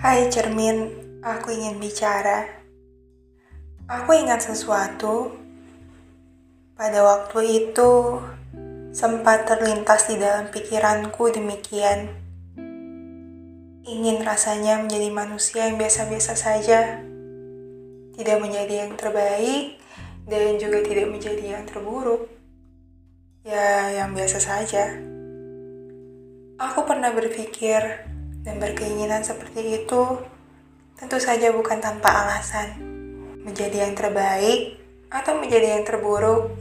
Hai cermin, aku ingin bicara. Aku ingat sesuatu. Pada waktu itu, sempat terlintas di dalam pikiranku demikian. Ingin rasanya menjadi manusia yang biasa-biasa saja. Tidak menjadi yang terbaik, dan juga tidak menjadi yang terburuk. Ya, yang biasa saja. Aku pernah berpikir, dan berkeinginan seperti itu tentu saja bukan tanpa alasan. Menjadi yang terbaik atau menjadi yang terburuk,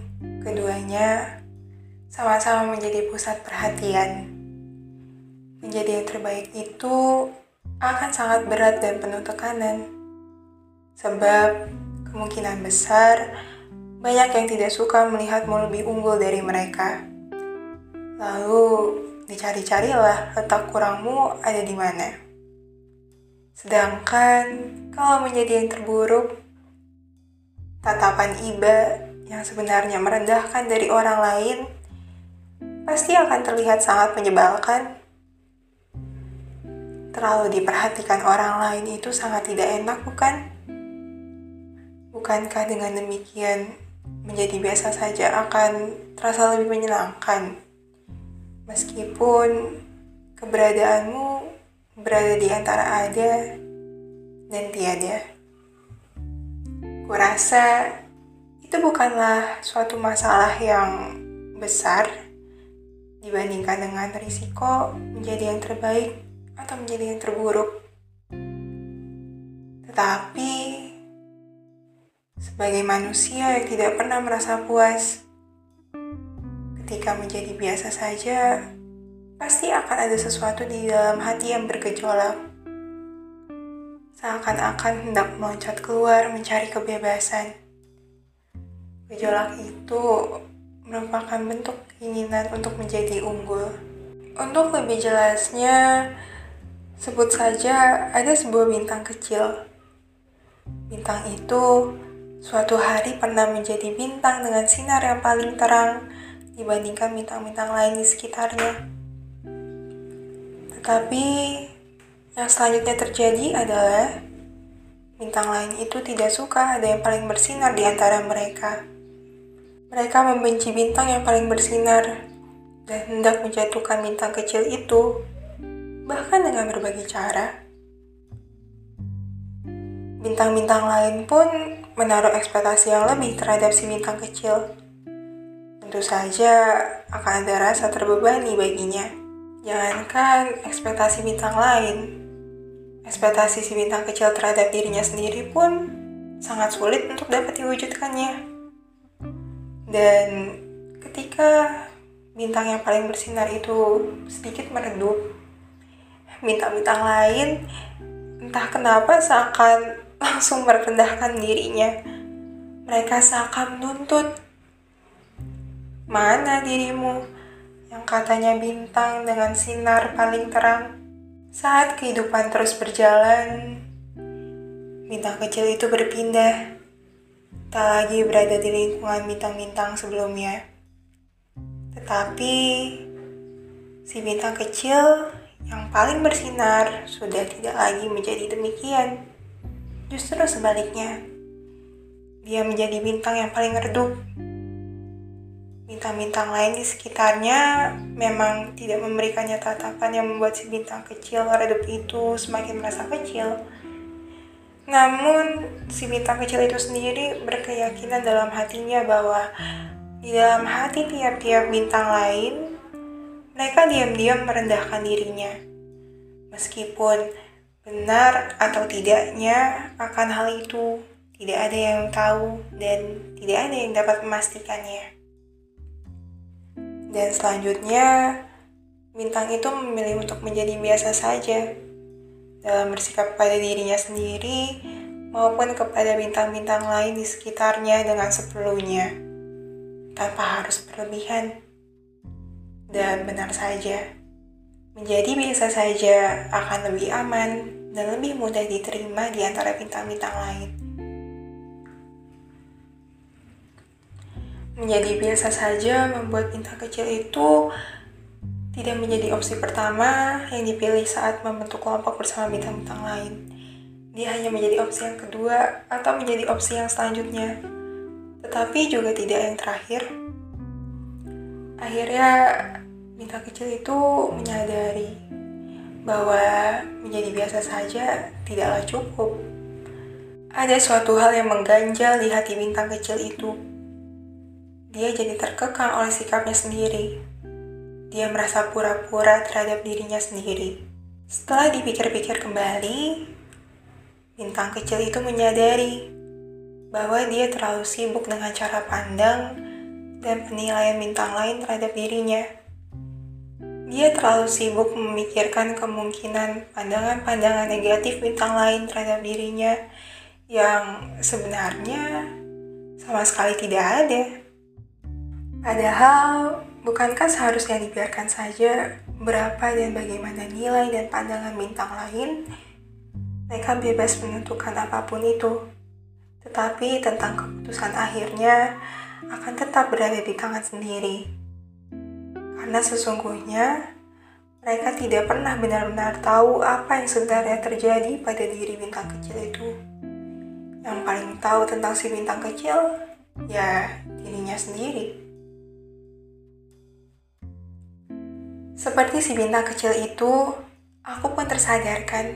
keduanya sama-sama menjadi pusat perhatian. Menjadi yang terbaik itu akan sangat berat dan penuh tekanan. Sebab kemungkinan besar banyak yang tidak suka melihatmu lebih unggul dari mereka. Lalu dicari-carilah letak kurangmu ada di mana. Sedangkan kalau menjadi yang terburuk, tatapan iba yang sebenarnya merendahkan dari orang lain pasti akan terlihat sangat menyebalkan. Terlalu diperhatikan orang lain itu sangat tidak enak, bukan? Bukankah dengan demikian menjadi biasa saja akan terasa lebih menyenangkan? Meskipun keberadaanmu berada di antara ada dan tiada. Kurasa itu bukanlah suatu masalah yang besar dibandingkan dengan risiko menjadi yang terbaik atau menjadi yang terburuk. Tetapi sebagai manusia yang tidak pernah merasa puas, ketika menjadi biasa saja, pasti akan ada sesuatu di dalam hati yang bergejolak. Seakan-akan hendak meloncat keluar mencari kebebasan. Gejolak itu merupakan bentuk keinginan untuk menjadi unggul. Untuk lebih jelasnya, sebut saja ada sebuah bintang kecil. Bintang itu suatu hari pernah menjadi bintang dengan sinar yang paling terang dibandingkan bintang-bintang lain di sekitarnya. Tetapi yang selanjutnya terjadi adalah bintang lain itu tidak suka ada yang paling bersinar di antara mereka. Mereka membenci bintang yang paling bersinar dan hendak menjatuhkan bintang kecil itu, bahkan dengan berbagai cara. Bintang-bintang lain pun menaruh ekspektasi yang lebih terhadap si bintang kecil tentu saja akan ada rasa terbebani baginya. Jangankan ekspektasi bintang lain, ekspektasi si bintang kecil terhadap dirinya sendiri pun sangat sulit untuk dapat diwujudkannya. Dan ketika bintang yang paling bersinar itu sedikit meredup, bintang-bintang lain entah kenapa seakan langsung merendahkan dirinya. Mereka seakan menuntut Mana dirimu yang katanya bintang dengan sinar paling terang? Saat kehidupan terus berjalan, bintang kecil itu berpindah, tak lagi berada di lingkungan bintang-bintang sebelumnya. Tetapi, si bintang kecil yang paling bersinar sudah tidak lagi menjadi demikian. Justru sebaliknya, dia menjadi bintang yang paling redup bintang-bintang lain di sekitarnya memang tidak memberikannya tatapan yang membuat si bintang kecil redup itu semakin merasa kecil. Namun, si bintang kecil itu sendiri berkeyakinan dalam hatinya bahwa di dalam hati tiap-tiap bintang lain, mereka diam-diam merendahkan dirinya. Meskipun benar atau tidaknya akan hal itu, tidak ada yang tahu dan tidak ada yang dapat memastikannya. Dan selanjutnya, bintang itu memilih untuk menjadi biasa saja dalam bersikap pada dirinya sendiri maupun kepada bintang-bintang lain di sekitarnya dengan seperlunya, tanpa harus berlebihan. Dan benar saja, menjadi biasa saja akan lebih aman dan lebih mudah diterima di antara bintang-bintang lain. Menjadi biasa saja membuat bintang kecil itu tidak menjadi opsi pertama yang dipilih saat membentuk kelompok bersama bintang-bintang lain. Dia hanya menjadi opsi yang kedua atau menjadi opsi yang selanjutnya, tetapi juga tidak yang terakhir. Akhirnya, bintang kecil itu menyadari bahwa menjadi biasa saja tidaklah cukup. Ada suatu hal yang mengganjal di hati bintang kecil itu. Dia jadi terkekang oleh sikapnya sendiri dia merasa pura-pura terhadap dirinya sendiri. Setelah dipikir-pikir kembali, bintang kecil itu menyadari bahwa dia terlalu sibuk dengan cara pandang dan penilaian bintang lain terhadap dirinya. Dia terlalu sibuk memikirkan kemungkinan pandangan-pandangan negatif bintang lain terhadap dirinya yang sebenarnya sama sekali tidak ada. Padahal Bukankah seharusnya dibiarkan saja berapa dan bagaimana nilai dan pandangan bintang lain? Mereka bebas menentukan apa pun itu. Tetapi tentang keputusan akhirnya akan tetap berada di tangan sendiri. Karena sesungguhnya mereka tidak pernah benar-benar tahu apa yang sebenarnya terjadi pada diri bintang kecil itu. Yang paling tahu tentang si bintang kecil, ya dirinya sendiri. Seperti si bintang kecil itu, aku pun tersadarkan.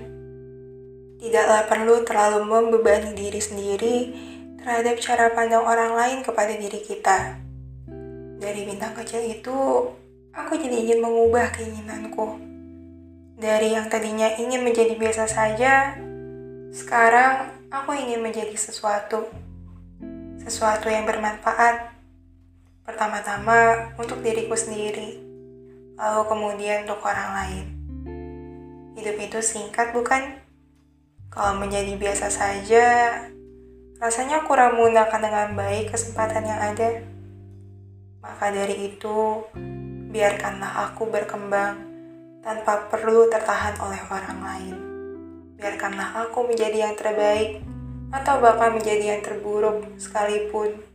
Tidaklah perlu terlalu membebani diri sendiri terhadap cara pandang orang lain kepada diri kita. Dari bintang kecil itu, aku jadi ingin mengubah keinginanku. Dari yang tadinya ingin menjadi biasa saja, sekarang aku ingin menjadi sesuatu. Sesuatu yang bermanfaat. Pertama-tama untuk diriku sendiri lalu kemudian untuk orang lain. Hidup itu singkat bukan? Kalau menjadi biasa saja, rasanya kurang menggunakan dengan baik kesempatan yang ada. Maka dari itu, biarkanlah aku berkembang tanpa perlu tertahan oleh orang lain. Biarkanlah aku menjadi yang terbaik atau bahkan menjadi yang terburuk sekalipun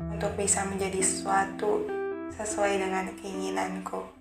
untuk bisa menjadi sesuatu sesuai dengan keinginanku.